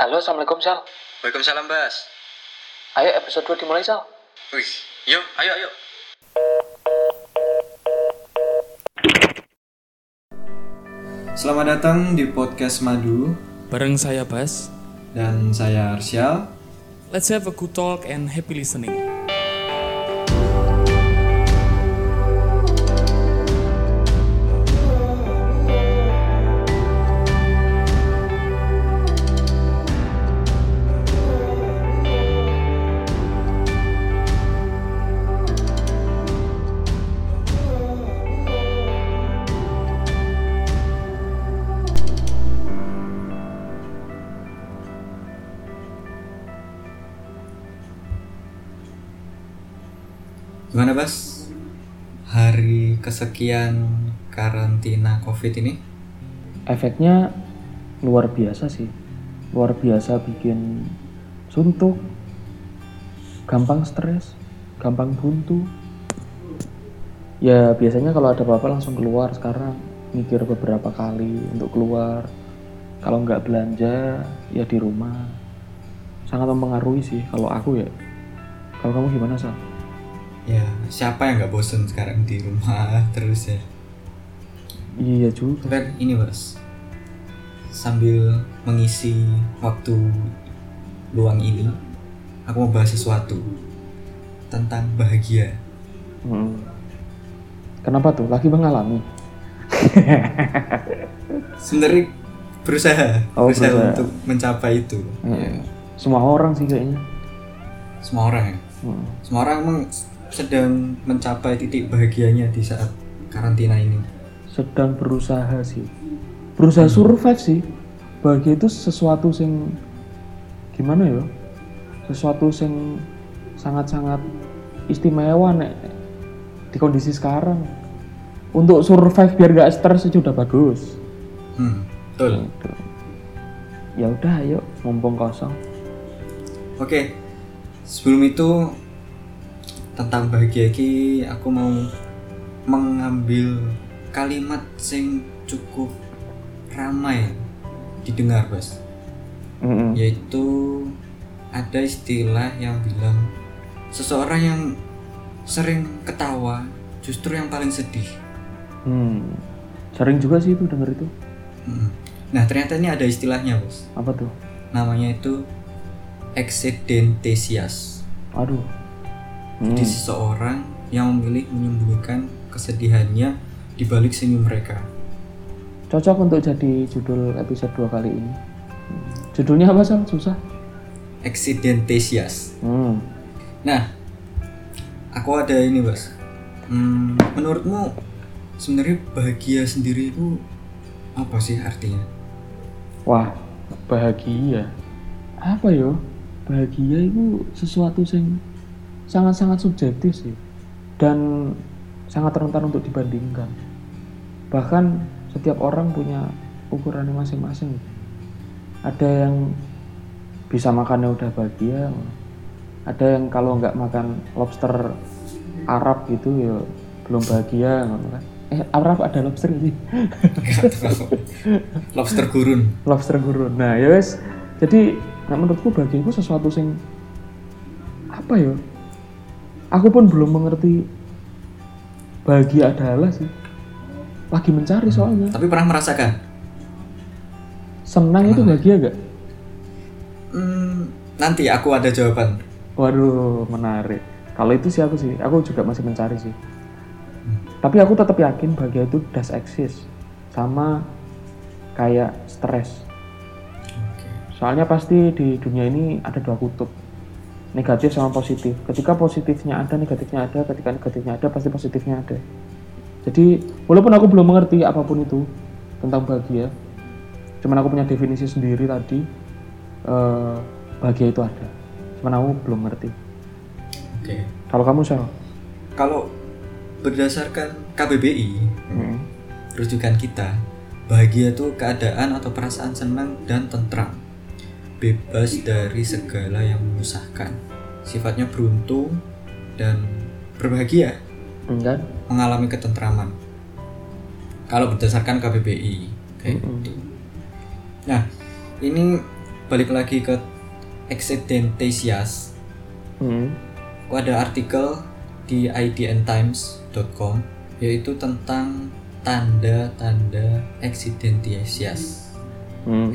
Halo, Assalamualaikum Sal. Waalaikumsalam, Bas. Ayo episode 2 dimulai Sal. Wih, yuk, ayo, ayo. Selamat datang di podcast Madu Bareng saya Bas. dan saya Arsyal. Let's have a good talk and happy listening. Kesekian karantina COVID ini? Efeknya luar biasa sih. Luar biasa bikin suntuk, gampang stres, gampang buntu. Ya biasanya kalau ada apa-apa langsung keluar sekarang mikir beberapa kali untuk keluar. Kalau nggak belanja ya di rumah. Sangat mempengaruhi sih kalau aku ya. Kalau kamu gimana Sal? Ya, siapa yang nggak bosen sekarang di rumah terus ya? Iya juga. Kan ini, Bas. Sambil mengisi waktu luang ini, aku mau bahas sesuatu tentang bahagia. Hmm. Kenapa tuh? Lagi mengalami? Sebenarnya berusaha, Oh, berusaha berusaha. untuk mencapai itu. Hmm. Semua orang sih kayaknya. Semua orang ya. Hmm. Semua orang emang sedang mencapai titik bahagianya di saat karantina ini. sedang berusaha sih. Berusaha survive sih. Bahagia itu sesuatu sing gimana ya? Sesuatu sing sangat-sangat istimewa nek di kondisi sekarang. Untuk survive biar gak stres aja udah bagus. Hmm, betul. Gitu. ya udah ayo mumpung kosong. Oke, sebelum itu tentang bahagia ki aku mau mengambil kalimat sing cukup ramai didengar, Bos. Mm-mm. Yaitu ada istilah yang bilang seseorang yang sering ketawa justru yang paling sedih. Hmm. sering juga sih itu denger itu Hmm. Nah, ternyata ini ada istilahnya, Bos. apa tuh Namanya itu exedentesias. aduh Jadi Hmm. seseorang yang memilih menyembunyikan kesedihannya di balik senyum mereka. cocok untuk jadi judul episode 2 kali ini judulnya apa sih susah Exidentesias. hmm. Nah, aku ada ini, Bos. Hmm, menurutmu sebenarnya bahagia sendiri itu apa sih artinya? Wah, bahagia. Apa yo? Bahagia itu sesuatu yang sangat-sangat subjektif sih. Dan sangat rentan untuk dibandingkan. Bahkan setiap orang punya ukurannya masing-masing. Ada yang bisa makannya udah bahagia. Ada yang kalau nggak makan lobster Arab gitu ya belum bahagia kan. Eh, Arab ada lobster sih. Lobster gurun. lobster gurun. Nah, ya wes. Jadi, nah menurutku bahagia itu sesuatu sing apa ya? Aku pun belum mengerti bahagia adalah sih. Lagi mencari soalnya. Tapi pernah merasakan? Senang itu bahagia gak? Hmm, nanti aku ada jawaban. Waduh, menarik. Kalau itu sih aku sih, aku juga masih mencari sih. Tapi aku tetap yakin bahagia itu does exist. Sama kayak stres. Soalnya pasti di dunia ini ada dua kutub. Negatif sama positif. Ketika positifnya ada, negatifnya ada. Ketika negatifnya ada, pasti positifnya ada. Jadi, walaupun aku belum mengerti apa pun itu tentang bahagia, cuman aku punya definisi sendiri tadi, eh, bahagia itu ada. Cuman aku belum ngerti. Oke. Kalau kamu, Sel? Kalau berdasarkan KBBI, Hmm. rujukan kita, bahagia itu keadaan atau perasaan senang dan tentram, bebas dari segala yang menyusahkan, sifatnya beruntung dan berbahagia, Enggak? mengalami ketentraman. Kalau berdasarkan KBBI, kayak Mm-mm. gitu. Nah, ini balik lagi ke Exidentesias Hmm. aku ada artikel di idntimes.com yaitu tentang tanda-tanda Exidentesias Hmm.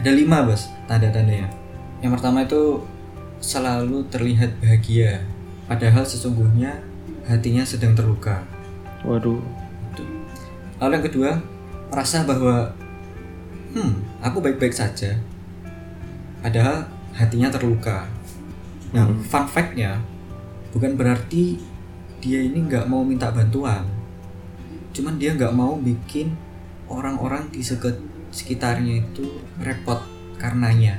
Ada lima bos tanda-tandanya yang pertama itu selalu terlihat bahagia padahal sesungguhnya hatinya sedang terluka Waduh. Lalu yang kedua, merasa bahwa hmm, aku baik-baik saja. Padahal hatinya terluka. Nah, Hmm. fun fact-nya bukan berarti dia ini nggak mau minta bantuan. Cuman dia nggak mau bikin orang-orang di sekitarnya itu repot karenanya.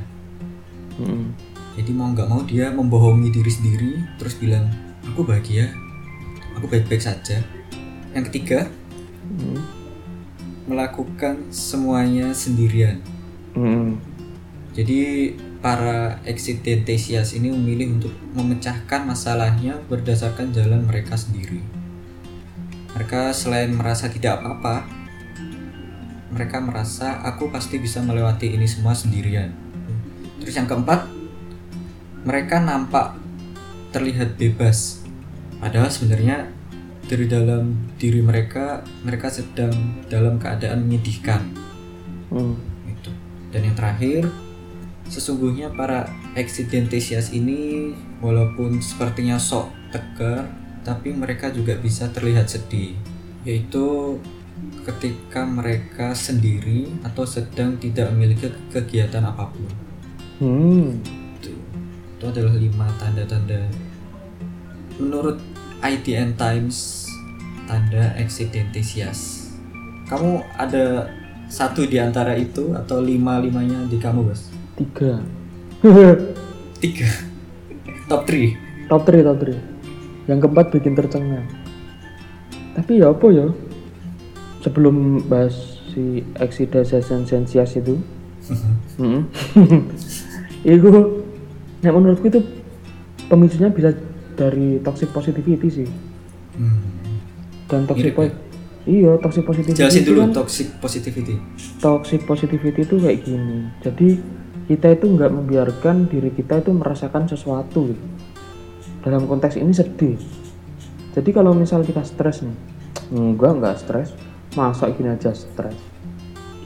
Hmm. Jadi mau nggak mau dia membohongi diri sendiri terus bilang aku bahagia, aku baik-baik saja. Yang ketiga, Hmm. melakukan semuanya sendirian. Hmm. Jadi para exidentesias ini memilih untuk memecahkan masalahnya berdasarkan jalan mereka sendiri. Mereka selain merasa tidak apa-apa, mereka merasa aku pasti bisa melewati ini semua sendirian. Terus yang keempat, mereka nampak terlihat bebas. Padahal sebenarnya dari dalam diri mereka, mereka sedang dalam keadaan menyedihkan Hmm. itu. Dan yang terakhir, sesungguhnya para exidentesias ini walaupun sepertinya sok tegar, tapi mereka juga bisa terlihat sedih, yaitu ketika mereka sendiri atau sedang tidak memiliki kegiatan apa pun. Hmm. Itu, itu adalah lima tanda-tanda menurut IDN Times tanda exidentesias. Kamu ada satu di antara itu atau lima limanya di kamu, Bos? Tiga. Tiga. Top 3. top 3 top 3 yang keempat bikin tercengang tapi ya apa ya sebelum bahas si exidentesias itu. Mm itu nek menurutku itu pemicunya bisa dari toxic positivity sih. Hmm. dan toxic po- iya toxic positivity Jelasin itu dulu kan- toxic positivity. toxic positivity itu kayak gini. Jadi kita itu nggak membiarkan diri kita itu merasakan sesuatu gitu. dalam konteks ini sedih. Jadi kalau misal kita stres nih enggak enggak stres masa gini aja stres.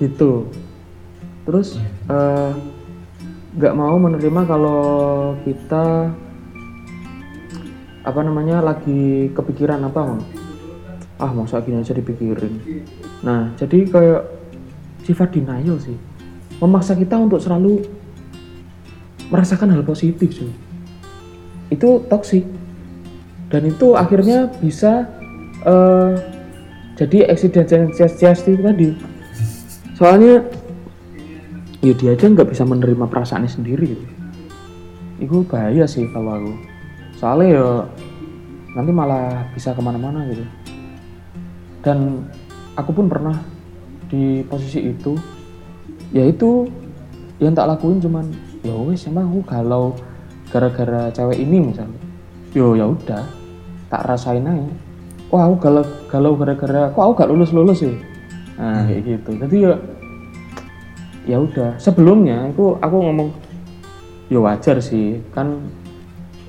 Gitu. Terus eh, nggak mau menerima kalau kita apa namanya lagi kepikiran apa Mang? ah masa gini aja dipikirin. Nah jadi kayak sifat denial sih. Memaksa kita untuk selalu merasakan hal positif sih. Itu toksik dan itu akhirnya bisa eh, jadi eksistensias itu tadi. Soalnya ya dia aja nggak bisa menerima perasaannya sendiri. Itu bahaya sih kalau aku. Soalnya ya nanti malah bisa ke mana-mana gitu. Dan aku pun pernah di posisi itu. Yaitu yang tak lakuin cuman ya wes emang aku galau gara-gara cewek ini misalnya. Yo ya udah tak rasain aja wah aku galau galau gara-gara kok aku gak lulus lulus sih? Nah kayak gitu. Jadi ya ya udah. Sebelumnya itu aku ngomong ya wajar sih kan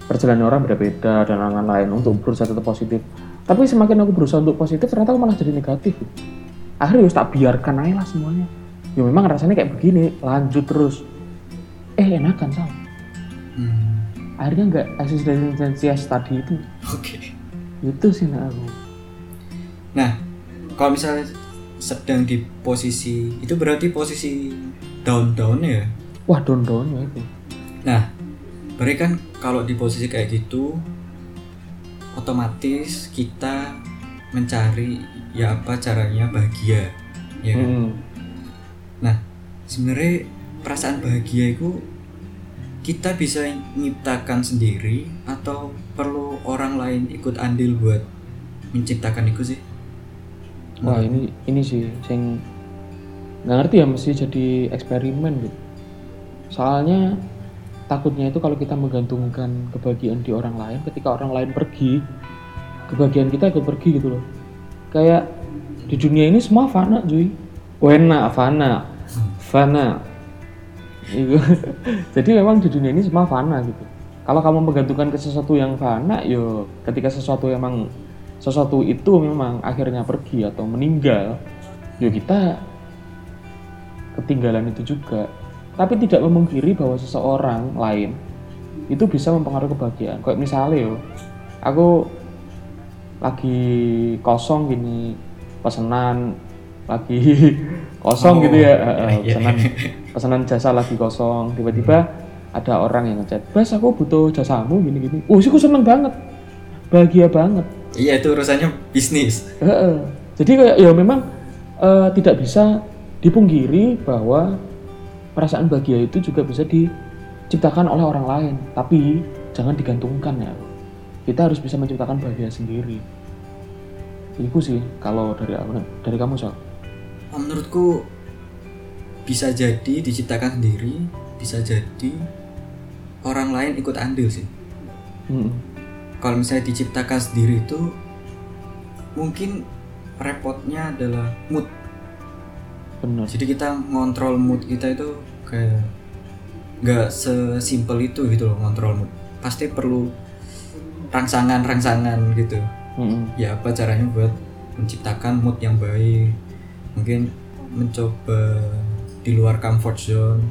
perjalanan orang beda-beda dan lain-lain untuk berusaha tetap positif. Tapi semakin aku berusaha untuk positif ternyata aku malah jadi negatif. Akhirnya ya tak biarkan aja lah semuanya. Ya memang rasanya kayak begini lanjut terus. Eh enakan sal. Hmm. akhirnya nggak eksistensias tadi itu. Oke. Itu sih nak aku Nah, kalau misalnya sedang di posisi itu berarti posisi down down ya. wah don don ya itu Nah, berarti kan kalau di posisi kayak gitu otomatis kita mencari ya apa caranya bahagia. Ya. kan? Hmm. Nah, sebenarnya perasaan bahagia itu kita bisa menciptakan sendiri atau perlu orang lain ikut andil buat menciptakan itu sih? wah ini ini sih yang nggak ngerti ya mesti jadi eksperimen gitu soalnya takutnya itu kalau kita menggantungkan kebahagiaan di orang lain ketika orang lain pergi kebahagiaan kita ikut pergi gitu loh kayak di dunia ini semua fana cuy wena fana fana Iya. Jadi memang di dunia ini semua fana gitu. Kalau kamu menggantungkan ke sesuatu yang fana, yo ketika sesuatu emang sesuatu itu memang akhirnya pergi atau meninggal, yo kita ketinggalan itu juga. Tapi tidak memungkiri bahwa seseorang lain itu bisa mempengaruhi kebahagiaan. Kayak misalnya yo, aku lagi kosong gini pesanan lagi kosong Oh, gitu ya, iya, eh, eh, iya. pesanan pesanan jasa lagi kosong. Tiba-tiba ada orang yang ngechat bas aku butuh jasamu gini gini oh sih aku seneng banget. Bahagia banget. Iya itu urusannya bisnis. Eh, eh. jadi kayak ya memang eh, tidak bisa dipungkiri bahwa perasaan bahagia itu juga bisa diciptakan oleh orang lain. Tapi jangan digantungkan ya. Kita harus bisa menciptakan bahagia sendiri. Itu sih kalau dari aku dari kamu soal Oh, menurutku bisa jadi diciptakan sendiri, bisa jadi orang lain ikut andil sih. Hmm. Kalau misalnya diciptakan sendiri itu mungkin repotnya adalah mood. benar Jadi kita ngontrol mood kita itu kayak nggak sesimpel itu gitu loh ngontrol mood. Pasti perlu rangsangan-rangsangan gitu. Mm-mm. ya apa caranya buat menciptakan mood yang baik mungkin mencoba di luar comfort zone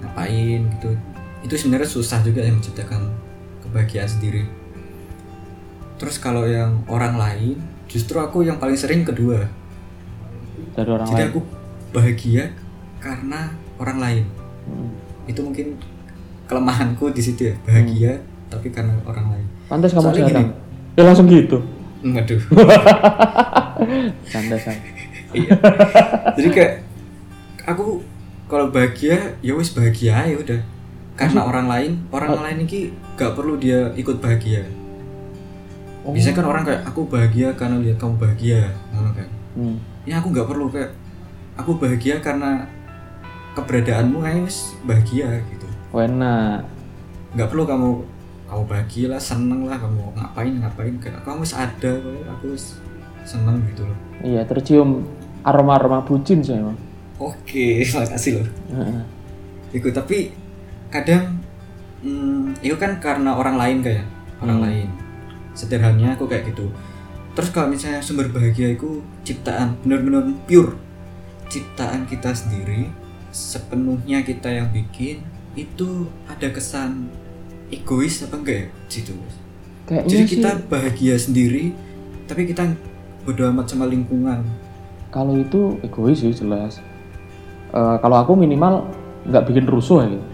ngapain gitu. Itu sebenarnya susah juga yang menciptakan kebahagiaan sendiri. Terus kalau yang orang lain justru aku yang paling sering kedua. Dari orang jadi lain? aku bahagia karena orang lain. Mm. itu mungkin kelemahanku di situ ya bahagia tapi karena orang lain. Pantas kamu Soalnya jarang. gini. ya langsung gitu? Waduh. canda Iya. Jadi kayak aku kalau bahagia ya wis bahagia ya udah. Karena orang lain, orang lain ini gak perlu dia ikut bahagia. Oh. Biasanya kan orang kayak aku bahagia karena lihat kamu bahagia, ngono kan. Hmm. Ya aku nggak perlu kayak aku bahagia karena keberadaanmu aja wis bahagia gitu. Wena Nggak perlu kamu kamu bahagia lah, seneng lah kamu ngapain ngapain kayak kamu wis ada, aku wis seneng gitu loh. iya tercium aroma aroma bucin sih emang Oke, makasih loh. Heeh. Iku tapi kadang hmm, itu kan karena orang lain kayak orang Hmm. lain. Sederhananya aku kayak gitu. Terus kalau misalnya sumber bahagia itu ciptaan benar-benar pure ciptaan kita sendiri sepenuhnya kita yang bikin itu ada kesan egois apa enggak ya gitu kayaknya Jadi sih kita bahagia sendiri tapi kita bodo amat sama lingkungan. Kalau itu egois sih jelas. Eh, kalau aku minimal nggak bikin rusuh ya. Gitu.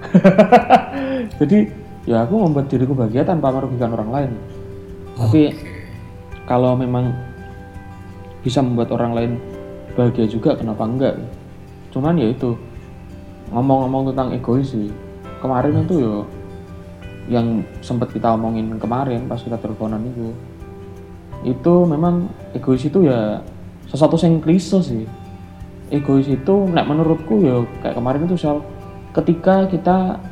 jadi ya aku membuat diriku bahagia tanpa merugikan orang lain. Tapi kalau memang bisa membuat orang lain bahagia juga kenapa enggak? Cuman ya itu ngomong-ngomong tentang egois sih. Kemarin itu yo yang sempat kita omongin kemarin pas kita teleponan itu itu memang egois itu ya sesuatu yang klise sih. Egois itu nek menurutku ya kayak kemarin itu soal ketika kita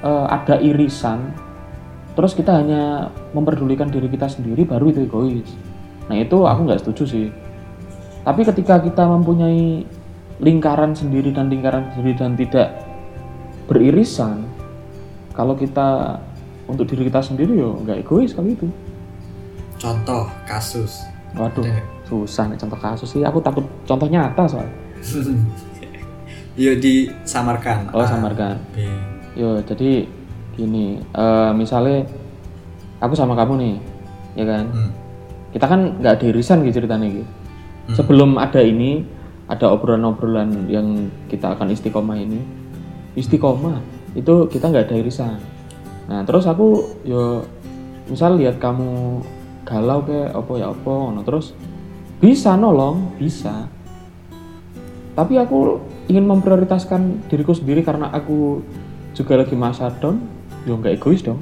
eh, ada irisan terus kita hanya memperdulikan diri kita sendiri baru itu egois. Nah itu aku nggak setuju sih. Tapi ketika kita mempunyai lingkaran sendiri dan lingkaran sendiri dan tidak beririsan kalau kita untuk diri kita sendiri yo nggak egois kali itu. Contoh kasus. waduh. Ada. Susah nih contoh kasus sih aku takut contoh nyata soal Ya disamarkan. oh samarkan B. yo jadi gini eh, misalnya aku sama kamu nih ya kan Hmm. kita kan nggak ada irisan gitu ceritanya gitu Hmm. sebelum ada ini ada obrolan-obrolan yang kita akan istiqomah ini istiqomah itu kita nggak ada irisan nah terus aku yo misal lihat kamu galau kayak apa ya apa terus bisa nolong bisa tapi aku ingin memprioritaskan diriku sendiri karena aku juga lagi masa down yo nggak egois dong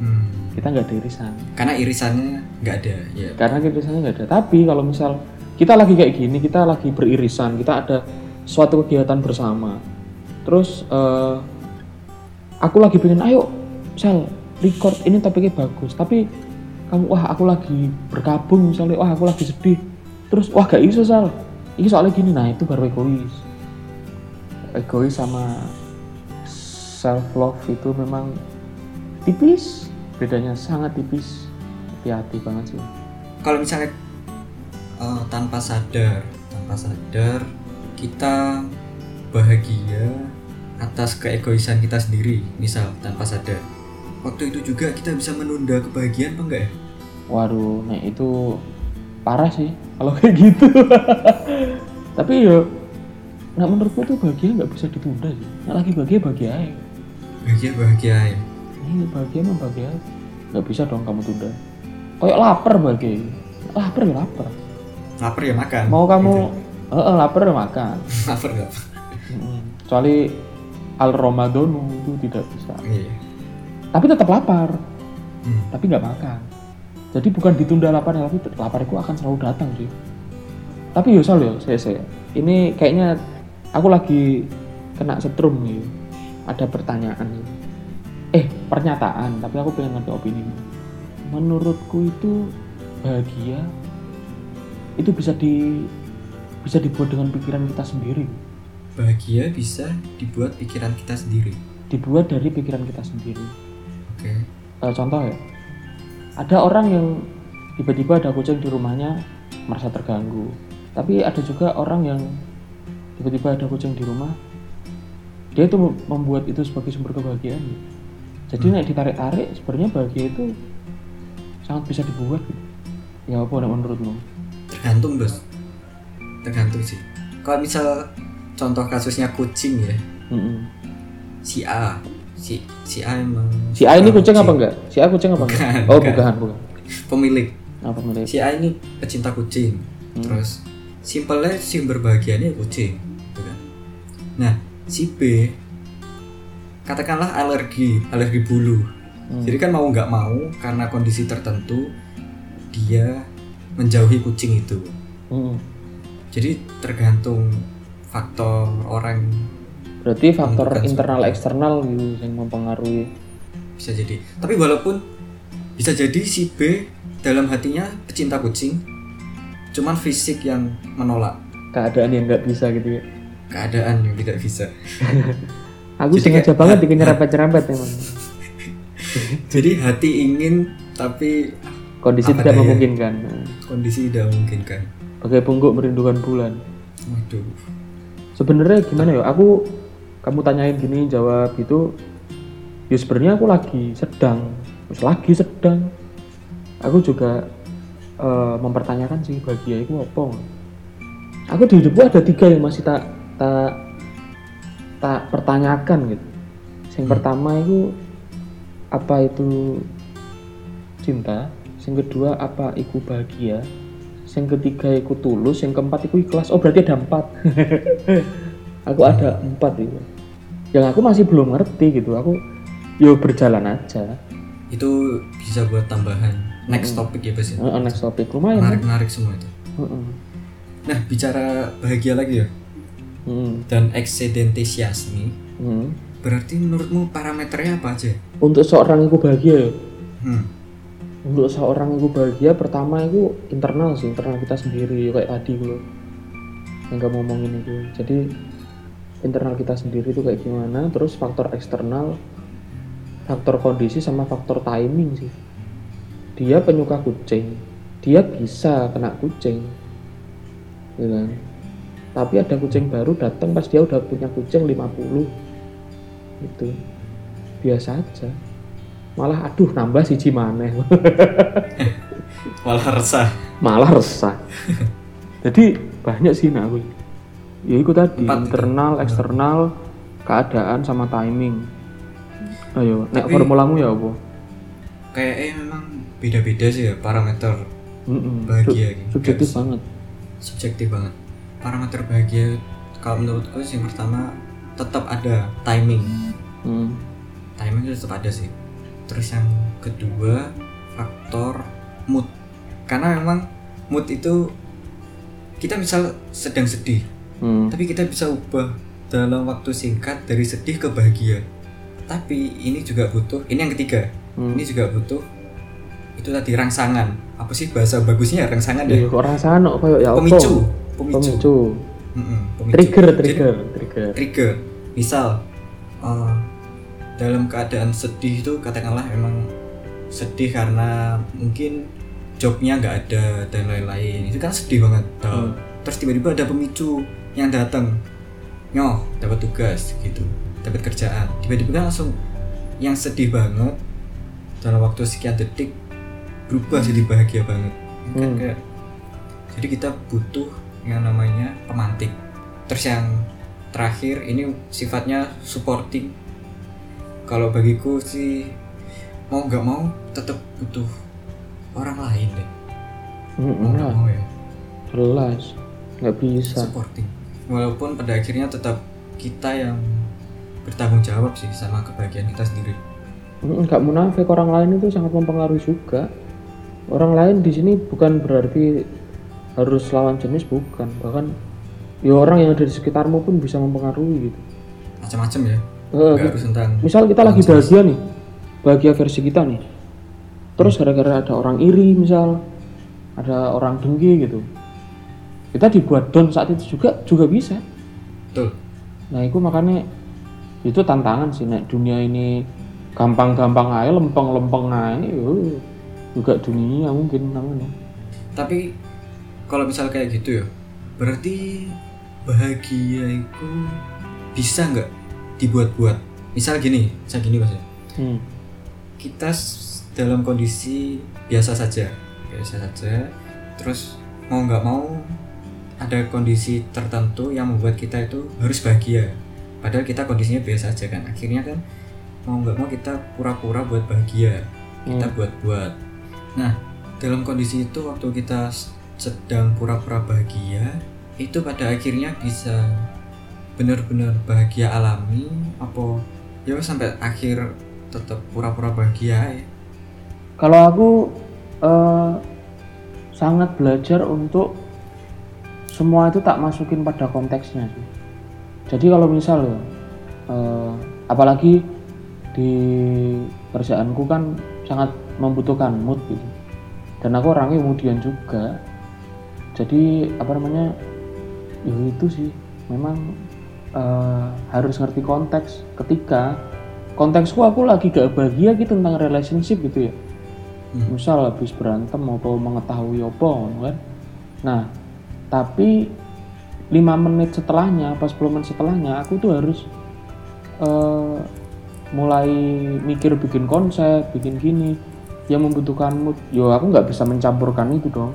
Hmm. kita nggak ada irisan Karena irisannya nggak ada. Ya. karena irisannya nggak ada tapi kalau misal kita lagi kayak gini kita lagi beririsan kita ada suatu kegiatan bersama terus eh, aku lagi pengen ayo misal record ini topiknya bagus tapi kamu wah aku lagi berkabung misalnya. Wah aku lagi sedih. Terus wah gak iso sal. Ini soalnya gini nah itu baru egois. Egois sama self love itu memang tipis. Bedanya sangat tipis. Hati-hati banget sih. Kalau misalnya eh, tanpa sadar tanpa sadar kita bahagia atas keegoisan kita sendiri misal tanpa sadar waktu itu juga kita bisa menunda kebahagiaan apa enggak ya? Waduh nah itu parah sih kalau kayak gitu. Tapi ya nah menurutku tuh bahagia nggak bisa ditunda sih. Nah, lagi bahagia bahagia aja bahagia bahagia ya ini bahagia mah bahagia aja. nggak bisa dong kamu tunda. Kayak lapar bahagia. Lapar ya lapar. Lapar ya makan. Mau kamu Gitu. eh eh, lapar ya makan. Lapar nggak? Kecuali al Ramadanu itu tidak bisa. Iya tapi tetap lapar. Hmm. tapi nggak makan. Jadi bukan ditunda lapar tapi lapar itu akan selalu datang sih. Tapi yo soal yo saya saya. Ini kayaknya aku lagi kena setrum nih. Ada pertanyaan nih. eh pernyataan tapi aku pengen ngerti opini. Menurutku itu bahagia itu bisa di bisa dibuat dengan pikiran kita sendiri. Bahagia bisa dibuat pikiran kita sendiri. Dibuat dari pikiran kita sendiri oke. Eh, contoh ya. Ada orang yang tiba-tiba ada kucing di rumahnya merasa terganggu. Tapi ada juga orang yang tiba-tiba ada kucing di rumah dia itu membuat itu sebagai sumber kebahagiaan. Jadi nek ditarik-tarik sebenarnya bahagia itu sangat bisa dibuat. Ya apa menurutmu? Tergantung bos. Tergantung sih. Kalau misal contoh kasusnya kucing ya. Mm-mm. si A si si A emang si A ini kucing apa enggak si A kucing apa enggak Bukan, oh bukan. bukan bukan pemilik apa menurut si A ini pecinta kucing Hmm. terus simpelnya sumber bahagianya kucing gitu kan. nah si B katakanlah alergi alergi bulu Hmm. jadi kan mau nggak mau karena kondisi tertentu dia menjauhi kucing itu Mm-mm. jadi tergantung faktor orang berarti faktor Menentukan internal seperti eksternal gitu yang mempengaruhi bisa jadi tapi walaupun bisa jadi si B dalam hatinya pecinta kucing cuman fisik yang menolak keadaan yang nggak bisa gitu ya keadaan yang tidak bisa Aku Jadi sengaja banget bikin nyerempet-nyerempet emang. jadi hati ingin tapi Kondisi tidak daya? memungkinkan. Kondisi tidak memungkinkan Bagai pungguk merindukan bulan. waduh Sebenarnya gimana ya? Aku kamu tanyain gini jawab gitu. Ya sebenarnya aku lagi sedang, terus lagi sedang. Aku juga eh, mempertanyakan sih bahagia itu apa. Aku di hidupku ada tiga yang masih tak tak tak pertanyakan gitu. Yang Hmm. pertama itu apa itu cinta, yang kedua apa itu bahagia, yang ketiga itu tulus, yang keempat itu ikhlas. Oh berarti ada empat. aku ada empat itu. Yang aku masih belum ngerti gitu. Aku yo berjalan aja. itu bisa buat tambahan next topic ya Bas ya Eh, next topic lumayan. menarik menarik semua itu Heeh. nah bicara bahagia lagi ya Heeh. dan eksidentisiasme Heeh. berarti menurutmu parameternya apa aja Untuk seorang itu bahagia ya. hmm. Untuk seorang itu bahagia pertama itu internal sih, internal kita sendiri kayak tadi loh. Yang kamu ngomongin itu. Jadi internal kita sendiri itu kayak gimana, terus faktor eksternal faktor kondisi sama faktor timing sih. Dia penyuka kucing dia bisa kena kucing ya kan? tapi ada kucing baru datang pas dia udah punya kucing 50 gitu. Biasa aja. Malah aduh nambah siji maneh. Malah resah. Malah resah. Jadi banyak sih nah aku ya itu tadi Empat internal eksternal keadaan sama timing. Ayo nek Tapi- formulamu ya apa? Kayaknya memang beda-beda sih ya parameter Mm-mm. bahagia Su- gitu. subjektif Guys. banget. Subjektif banget. Parameter bahagia kalau menurutku sih yang pertama tetap ada timing. Mm. timing itu tetap ada sih. Terus yang kedua faktor mood. Karena memang mood itu kita misal sedang sedih Mm. tapi kita bisa ubah dalam waktu singkat dari sedih ke bahagia. Tapi ini juga butuh ini yang ketiga. Hmm. ini juga butuh itu tadi rangsangan. Apa sih bahasa bagusnya? Ya? Rangsangan Iya, ya kok rasanya kok kayak ya pemicu pemicu. pemicu. Mm-mm, pemicu. trigger Jadi, trigger trigger. trigger. Misal eh, dalam keadaan sedih itu katakanlah emang sedih karena mungkin jobnya nggak ada dan lain-lain. Itu kan sedih banget. Hmm. terus tiba-tiba ada pemicu yang datang nyoh dapat tugas gitu. Dapat kerjaan. Tiba-tiba kan langsung yang sedih banget dalam waktu sekian detik berubah jadi bahagia banget. Kan Hmm. kayak jadi kita butuh yang namanya pemantik. Terus yang terakhir ini sifatnya supporting. Kalau bagiku sih mau nggak mau tetap butuh orang lain deh. Mm, mau nggak mau ya. Jelas. Nggak bisa. Supporting walaupun pada akhirnya tetap kita yang bertanggung jawab sih sama kebahagiaan kita sendiri. Mm, nggak munafik orang lain itu sangat mempengaruhi juga. Orang lain di sini bukan berarti harus lawan jenis bukan. Bahkan ya orang yang ada di sekitarmu pun bisa mempengaruhi gitu. Macam-macam ya. Eh, nggak harus tentang misal kita lagi bahagia nih bahagia versi kita nih. Terus gara-gara ada orang iri misal ada orang dengki gitu kita dibuat down saat itu juga juga bisa. Betul. Nah itu makanya itu tantangan sih. Nek dunia ini gampang-gampang aja lempeng-lempeng aja yo, juga dunia mungkin namanya. Tapi kalau misal kayak gitu ya berarti bahagia itu bisa nggak dibuat-buat? Misal gini saya gini mas. Ya hmm. kita dalam kondisi biasa saja biasa saja terus mau nggak mau ada kondisi tertentu yang membuat kita itu harus bahagia. Padahal kita kondisinya biasa saja kan. Akhirnya kan mau nggak mau kita pura-pura buat bahagia kita Hmm. buat-buat. Nah dalam kondisi itu waktu kita sedang pura-pura bahagia itu pada akhirnya bisa benar-benar bahagia alami apa ya sampai akhir tetap pura-pura bahagia ya kalau aku eh, sangat belajar untuk semua itu tak masukin pada konteksnya sih. Jadi kalau misal ya, eh, apalagi di kerjaanku kan sangat membutuhkan mood gitu. Dan aku orangnya kemudian juga. Jadi apa namanya? Ya itu sih, memang eh, harus ngerti konteks. Ketika konteksku aku lagi gak bahagia gitu tentang relationship gitu ya Hmm. misal habis berantem atau mengetahui apa kan nah tapi lima menit setelahnya pas 10 menit setelahnya aku tuh harus eh, mulai mikir bikin konsep bikin gini yang membutuhkan mood. Yo aku nggak bisa mencampurkan itu dong.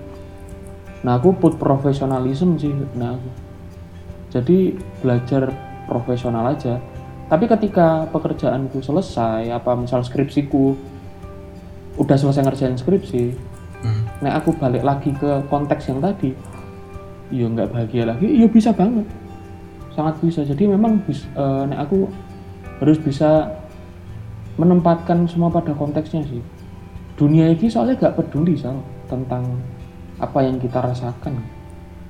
Nah aku put profesionalism sih nah. Aku jadi belajar profesional aja. Tapi ketika pekerjaanku selesai apa misal skripsiku udah selesai ngerjain skripsi Hmm. nah aku balik lagi ke konteks yang tadi ya nggak bahagia lagi ya bisa banget. Sangat bisa. Jadi memang bis, eh, nek aku harus bisa menempatkan semua pada konteksnya sih. Dunia ini soalnya gak peduli soal tentang apa yang kita rasakan.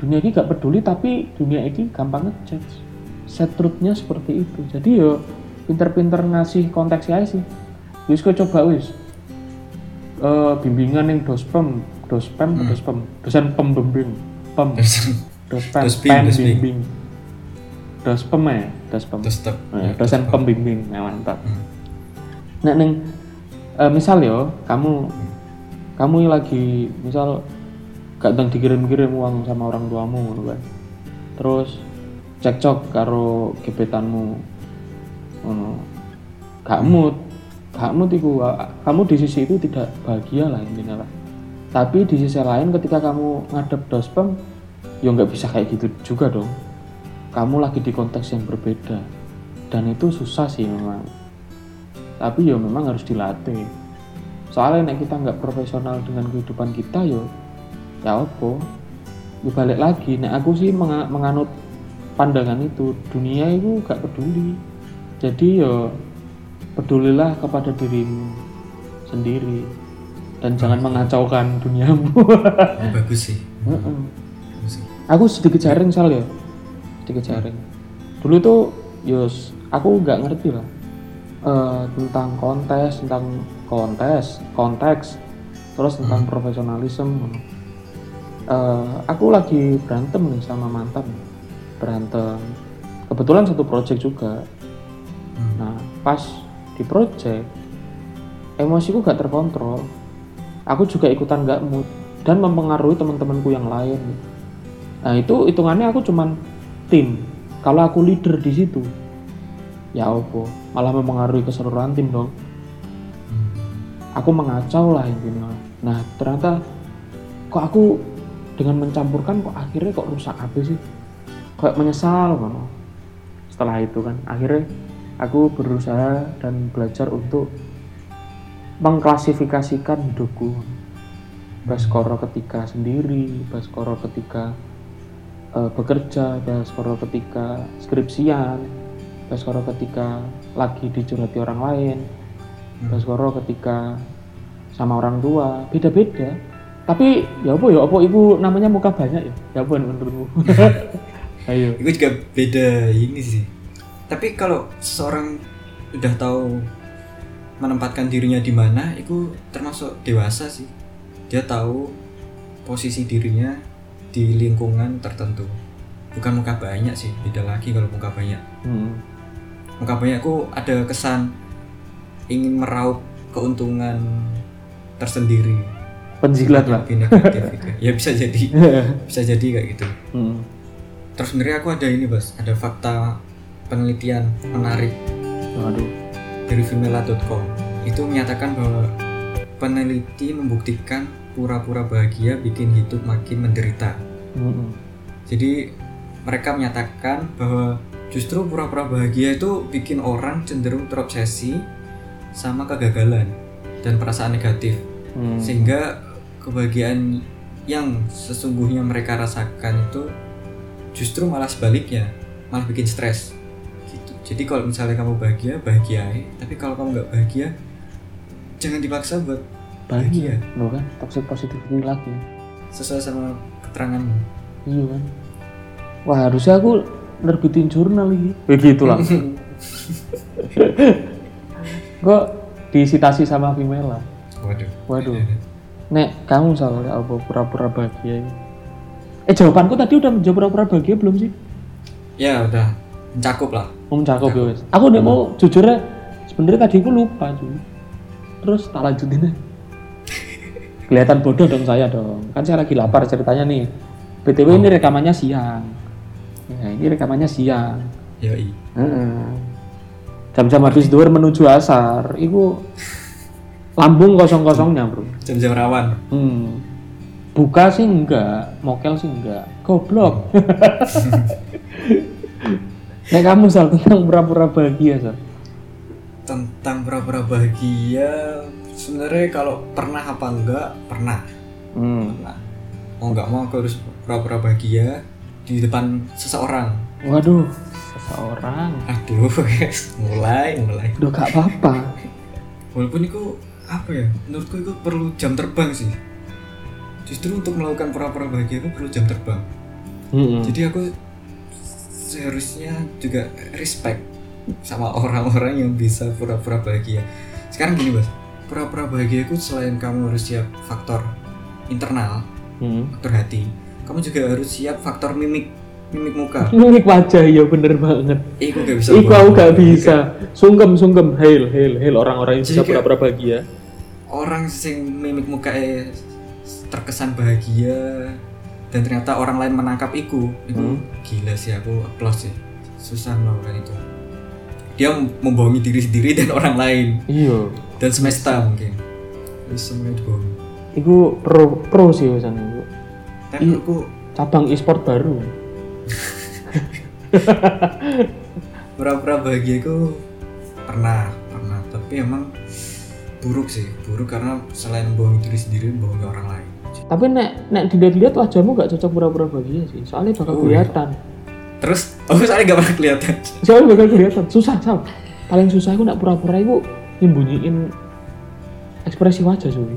Dunia ini gak peduli tapi dunia ini gampang ngejudge. Set truthnya seperti itu. Jadi yo pinter-pinter ngasih konteksnya aja sih. Wis kok coba wis. Eh, bimbingan yang dospem dospem Hmm. dospem dosen pembimbing pem. Dospem Dosping, pem dosping. bimbing. Dospem ya dospem Eh, dosen pembimbing nah, mantap. Hmm. nah neng eh, misal yo kamu kamu lagi misal gak tentang dikirim-kirim uang sama orang tuamu kan. Terus cekcok karo gebetanmu ngono. Gak mood gak mood iku kamu di sisi itu tidak bahagia lah intinya lah tapi di sisi lain ketika kamu ngadep dospem ya nggak bisa kayak gitu juga dong. Kamu lagi di konteks yang berbeda. Dan itu susah sih memang. Tapi ya memang harus dilatih. Soalnya nek kita nggak profesional dengan kehidupan kita yo ya apa? Ya balik lagi nek aku sih menga- menganut pandangan itu dunia itu gak peduli. Jadi yo pedulilah kepada dirimu sendiri dan jangan mengacaukan duniamu. Oh, bagus sih. Bagus sih. Aku sedikit sharing sal ya. Sedikit sharing dulu tuh yos aku nggak ngerti lah eh, tentang kontes tentang kontes konteks terus tentang profesionalisme. Eh, aku lagi berantem nih sama mantan. Berantem. Kebetulan satu project juga. Hmm. nah pas di project emosiku gak terkontrol aku juga ikutan gak mood dan mempengaruhi teman-temanku yang lain. Nah itu hitungannya aku cuman tim. Kalau aku leader di situ ya apa? Malah mempengaruhi keseluruhan tim dong. Aku mengacau lah intinya nah ternyata kok aku dengan mencampurkan kok akhirnya kok rusak apa sih? Kayak menyesal ngono setelah itu kan akhirnya aku berusaha dan belajar untuk mengklasifikasikan hidupku Baskoro ketika sendiri, Baskoro ketika eh, bekerja, Baskoro ketika skripsian, Baskoro ketika lagi dicurhati orang lain, Baskoro ketika sama orang tua, beda-beda. Tapi ya apa ya apa ibu namanya muka banyak ya? Ya apa menurutmu? Ayo. Itu juga beda ini sih. Tapi kalau seseorang udah tahu menempatkan dirinya di mana, itu termasuk dewasa sih. Dia tahu posisi dirinya di lingkungan tertentu. Bukan muka banyak sih, beda lagi kalau muka banyak. Hmm. Muka banyak aku ada kesan ingin meraup keuntungan tersendiri. Penjilat lah. Negatif gitu. Ya bisa jadi, bisa jadi kayak gitu. Hmm. Terus sebenarnya aku ada ini bos, ada fakta penelitian menarik Waduh. Dari Vimela.com itu menyatakan bahwa peneliti membuktikan pura-pura bahagia bikin hidup makin menderita. Hmm. Jadi mereka menyatakan bahwa justru pura-pura bahagia itu bikin orang cenderung terobsesi sama kegagalan dan perasaan negatif Hmm. sehingga kebahagiaan yang sesungguhnya mereka rasakan itu justru malah sebaliknya malah bikin stres jadi kalau misalnya kamu bahagia bahagia aja. tapi kalau kamu nggak bahagia jangan dipaksa buat bahagia lo kan? Toxic positivity lagi. Sesuai sama keterangan. Iya kan? Wah harusnya aku nerbitin jurnal lagi begitu lah kok disitasi sama Vimela? Waduh. Waduh. Nek kamu soalnya apa pura-pura bahagia ini? eh jawabanku tadi udah menjawab pura-pura bahagia belum sih? Ya udah. Mencakup lah Om cakep ya wes. Aku nek mau jujur ya, sebenarnya tadi aku lupa cuy. Terus tak lanjutin. Kelihatan bodoh dong saya dong. Kan saya lagi lapar ceritanya nih. BTW ini rekamannya siang. Ya, ini rekamannya siang. yoi Heeh. Jam-jam habis duhur menuju asar, itu lambung kosong-kosongnya bro. jam-jam rawan Hmm. Buka sih enggak, mokel sih enggak. Goblok. Nek kamu soal tentang pura-pura bahagia, Sal. tentang pura-pura bahagia sebenarnya kalau pernah apa enggak pernah Hmm. pernah mau nggak mau aku harus pura-pura bahagia di depan seseorang Waduh, seseorang. aduh mulai mulai Udah gak apa-apa. walaupun itu apa ya menurutku itu perlu jam terbang sih justru untuk melakukan pura-pura bahagia itu perlu jam terbang Hmm. jadi aku seharusnya juga respect sama orang-orang yang bisa pura-pura bahagia sekarang gini bos pura-pura bahagia itu selain kamu harus siap faktor internal Hmm. faktor hati kamu juga harus siap faktor mimik mimik muka Mimik wajah ya bener banget. Iku gak bisa Iku aku gak bisa. Sungkem sungkem. Hail hail hail orang-orang yang bisa Jadi kayak- pura-pura bahagia. orang sing mimik muka terkesan bahagia dan ternyata orang lain menangkap iku itu Hmm. gila sih aku applause sih susah melakukan itu dia membohongi diri sendiri dan orang lain Iya. dan semesta mungkin Terus semuanya dibohongi Iku pro pro sih Wasan iku. tapi aku Cabang e-sport baru. pura-pura bahagia itu pernah pernah tapi emang buruk sih buruk karena selain membohongi diri sendiri membohongi orang lain Tapi nek nek dilihat-lihat wajahmu gak cocok pura-pura bahagia sih. Soalnya bakal Oh, iya. kelihatan. terus oh soalnya gak pernah kelihatan Soalnya bakal kelihatan. Susah, Sal. Paling susah aku nek pura-pura itu nyembunyiin ekspresi wajah cuy.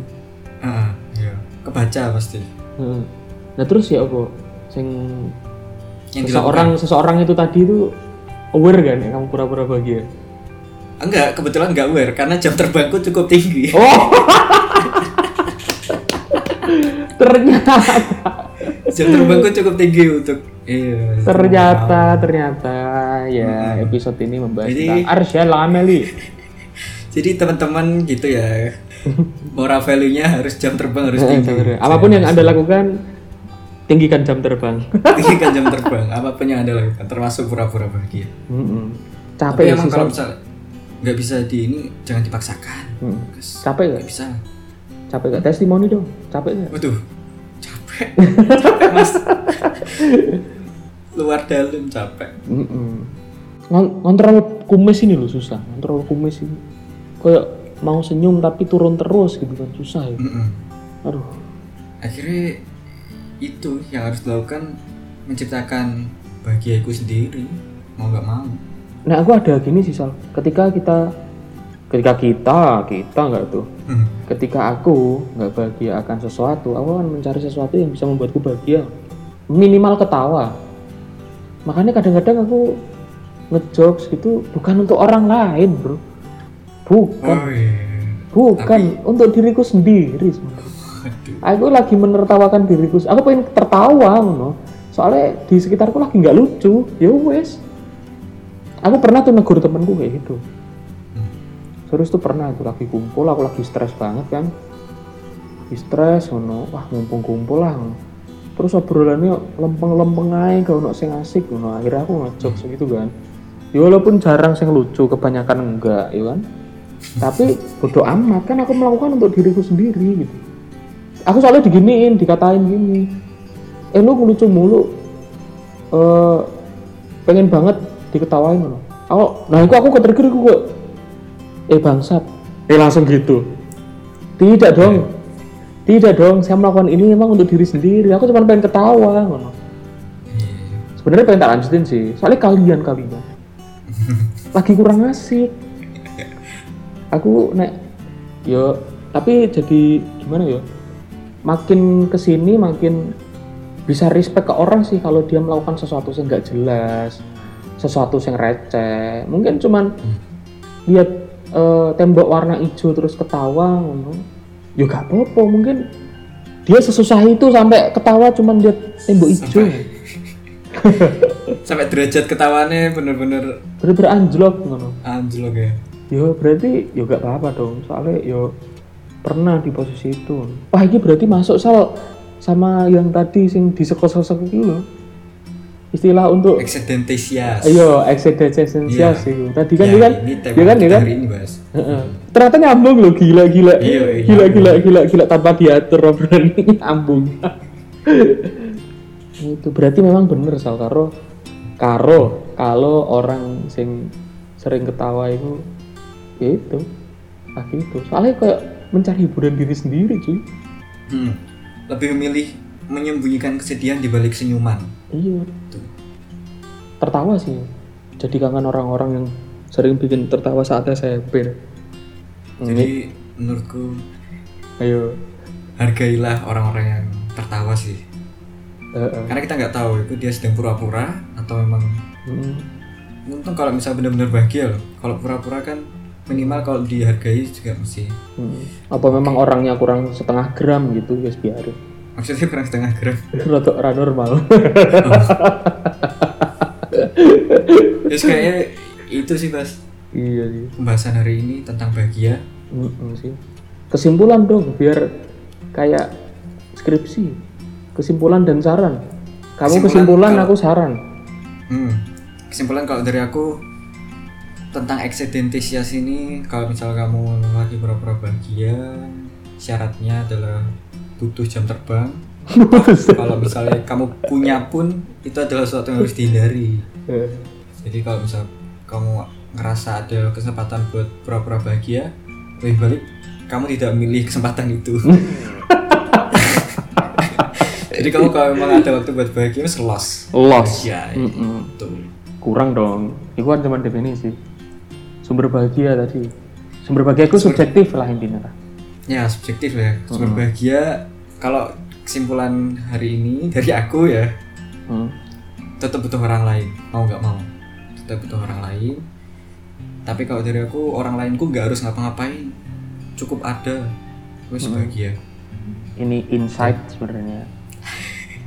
ah iya kebaca pasti Heeh. Nah terus ya apa? Sing yang seseorang seseorang itu tadi itu aware kan ya kamu pura-pura bahagia. Enggak, kebetulan enggak aware karena jam terbangku cukup tinggi. Oh. Ternyata jam terbangku cukup tinggi untuk iya. Ternyata, ternyata. Ya episode ini membahas Jadi- tentang Arsyal Ameli. jadi teman-teman gitu ya. Moral value-nya harus jam terbang harus tinggi. Apa pun yang Anda lakukan, tinggikan jam terbang. tinggikan jam terbang. Apa pun yang anda lakukan termasuk pura-pura bahagia. Tapi Capek ya emang kalau Sal? misalnya nggak bisa di ini jangan dipaksakan. Mm. Guys, Capek nggak gak? bisa Capek gak? Testimoni dong. Capek gak? waduh capek capek mas luar dalam capek Mm-mm. Ngon- Ngontrol kumis ini loh susah. Ngontrol kumis ini. Kayak mau senyum tapi turun terus gitu kan susah ya. Mm-mm. Aduh. akhirnya itu yang harus dilakukan menciptakan bahagiaku sendiri mau nggak mau Nah aku ada gini sih Sal. Ketika kita, ketika kita, kita nggak tuh. Hmm. Ketika aku nggak bahagia akan sesuatu, aku akan mencari sesuatu yang bisa membuatku bahagia. Minimal ketawa. Makanya kadang-kadang aku ngejokes gitu bukan untuk orang lain bro. Bukan, oh iya bukan untuk diriku sendiri. sebenarnya. Aku lagi menertawakan diriku. Aku pengen tertawa, ngono. Soalnya di sekitarku lagi nggak lucu. Ya wes. Aku pernah tuh negur temenku kayak gitu. Hmm. Serius tuh pernah aku lagi kumpul, aku lagi stres banget kan. Lagi stres, ngono. Wah ngumpul kumpul lah. ngono. Terus obrolannya lempeng-lempeng aja, gak ono sing asik, ngono. Akhirnya aku ngejok segitu kan. Ya walaupun jarang sing lucu, kebanyakan enggak, ya kan. Tapi bodoh amat kan aku melakukan untuk diriku sendiri gitu. Aku soalnya diginiin, dikatain gini. Eh lu lucu mulu. Eh pengen banget diketawain loh. Aku, nah itu aku ketrigger aku kok. Eh bangsat. Eh langsung gitu. Tidak dong. Tidak dong, saya melakukan ini memang untuk diri sendiri. Aku cuma pengen ketawa ngono. Iya. Sebenarnya pengen tak lanjutin sih. Soalnya kalian kalian lagi kurang asik. Aku nek yo tapi jadi gimana yo? Makin ke sini makin bisa respect ke orang sih kalau dia melakukan sesuatu yang nggak jelas, sesuatu yang receh. Mungkin cuman lihat eh, tembok warna hijau terus ketawa ngono. Ya gak apa-apa, mungkin dia sesusah itu sampai ketawa cuman lihat tembok hijau. Sampai- sampai derajat ketawannya bener-bener Bener-bener anjlok ngono. anjlok ya Yo berarti yo gak apa-apa dong. Soalnya yo pernah di posisi itu. Wah ini berarti masuk sal sama yang tadi sing disekok-sekok itu loh. Istilah untuk Excidentesias ayo eksistensial Iya. sih. Tadi kan Ya, dia kan dia kan dia kan ini Heeh. ternyata nyambung loh gila gila Iya, iya, gila gila gila gila tanpa diatur obrolan ini nyambung itu berarti memang bener sal karo karo kalau orang sing sering ketawa itu ya itu ah gitu soalnya kayak mencari hiburan diri sendiri cuy Hmm. lebih memilih menyembunyikan kesedihan di balik senyuman iya Tuh. tertawa sih jadi kangen orang-orang yang sering bikin tertawa saat SMP jadi menurutku ayo hargailah orang-orang yang tertawa sih Eh, eh. karena kita nggak tahu itu dia sedang pura-pura atau memang Mm. untung kalau misalnya benar-benar bahagia loh kalau pura-pura kan minimal kalau dihargai juga mesti Hmm. Apa memang orangnya kurang setengah gram gitu, guys biarin. Maksudnya kurang setengah gram Rada ora normal. terus kayaknya itu sih Bas iya sih. pembahasan hari ini tentang bahagia Mm-mm sih. Kesimpulan dong, biar kayak skripsi. Kesimpulan dan saran. Kamu Kesimpulan kesimpulan, kalau- aku saran. Hmm. Kesimpulan kalau dari aku tentang excidentesias ini kalau misal kamu lagi pura-pura bahagia syaratnya adalah butuh jam terbang kalau misalnya kamu punya pun itu adalah sesuatu yang harus dihindari Eh, jadi kalau misal kamu ngerasa ada kesempatan buat pura-pura bahagia lebih baik kamu tidak memilih kesempatan itu jadi kamu kalau memang ada waktu buat bahagia wes lost Lost. ya itu Kurang dong. Itu kan cuma definisi. Sumber bahagia tadi. Sumber bahagia itu subjektif lah intinya. Ya subjektif ya. Sumber bahagia kalau kesimpulan hari ini dari aku ya Hmm. tetap butuh orang lain. Mau nggak mau tetap butuh orang lain. Tapi kalau dari aku orang lainku nggak harus ngapa-ngapain. Cukup ada. Wes bahagia. Ini insight sebenarnya.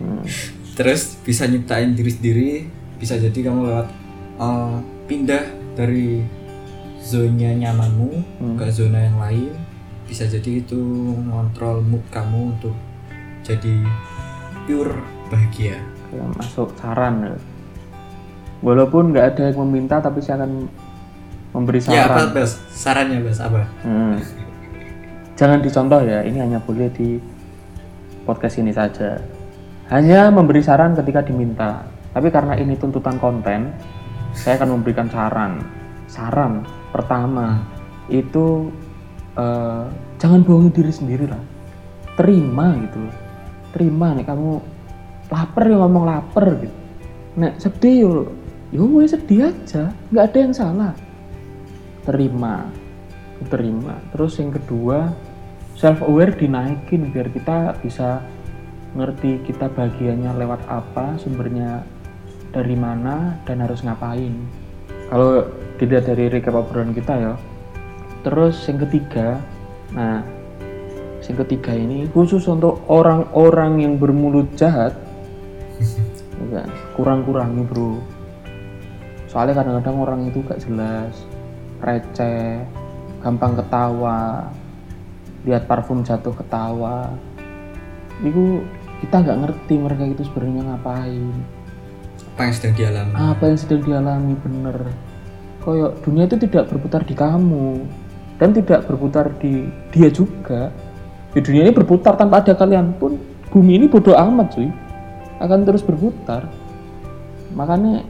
Hmm. terus bisa nyiptain diri sendiri. Bisa jadi kamu lewat eh, pindah dari zona nyamanmu Hmm. ke zona yang lain bisa jadi itu ngontrol mood kamu untuk jadi pure bahagia. Kayak masuk saran. Ya. walaupun nggak ada yang meminta tapi saya akan memberi ya apa saran. Bas? Sarannya bas apa? Hmm. jangan dicontoh ya ini hanya boleh di podcast ini saja. Hanya memberi saran ketika diminta. Tapi karena ini tuntutan konten saya akan memberikan saran. Saran pertama itu eh, jangan bohongi diri sendiri lah. Terima gitu loh. terima nih kamu lapar ya ngomong lapar gitu. Nek sedih yo yo wes sedih aja nggak ada yang salah. Terima terima terus yang kedua self aware dinaikin biar kita bisa ngerti kita bagiannya lewat apa sumbernya dari mana dan harus ngapain. Kalau dilihat dari recap obrolan kita ya terus yang ketiga nah yang ketiga ini khusus untuk orang-orang yang bermulut jahat. Ya, kurang-kurangi bro. Soalnya kadang-kadang orang itu gak jelas receh gampang ketawa lihat parfum jatuh ketawa. Itu kita nggak ngerti mereka itu sebenarnya ngapain. Apa yang sedang dialami? Apa yang sedang dialami bener. Koyok dunia itu tidak berputar di kamu dan tidak berputar di dia juga. Di dunia ini berputar tanpa ada kalian pun bumi ini bodoh amat cuy. Akan terus berputar. Makanya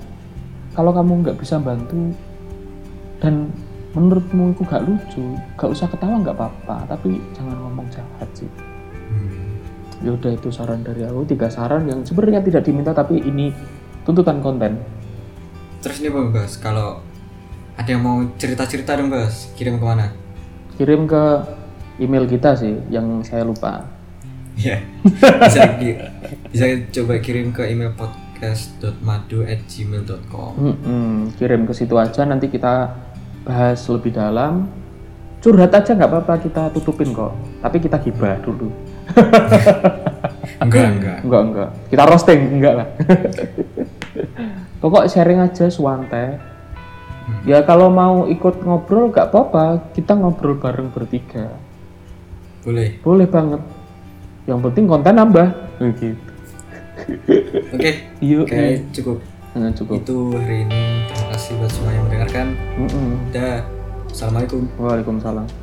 kalau kamu nggak bisa bantu dan menurutmu itu gak lucu gak usah ketawa nggak apa-apa. Tapi jangan ngomong jahat sih Hmm. ya udah itu saran dari aku. Tiga saran yang sebenarnya tidak diminta tapi ini tuntutan konten. Terus nih bang bas kalau ada yang mau cerita-cerita dong bas kirim ke mana kirim ke email kita sih yang saya lupa. Ya bisa bisa coba kirim ke email podcast.madu@gmail.com Mm-mm, kirim ke situ aja nanti kita bahas lebih dalam. Curhat aja nggak apa-apa kita tutupin kok. Tapi kita gibah dulu. Enggak enggak. Enggak enggak. Kita roasting enggak lah. Pokok sharing aja suante ya kalau mau ikut ngobrol nggak apa-apa. Kita ngobrol bareng bertiga. Boleh. Boleh banget. Yang penting konten nambah. Gitu oke. Yuk. Kayak cukup. Nah, cukup. Itu hari ini. Terima kasih buat semua yang mendengarkan. Mm-mm. dah. Assalamualaikum. Waalaikumsalam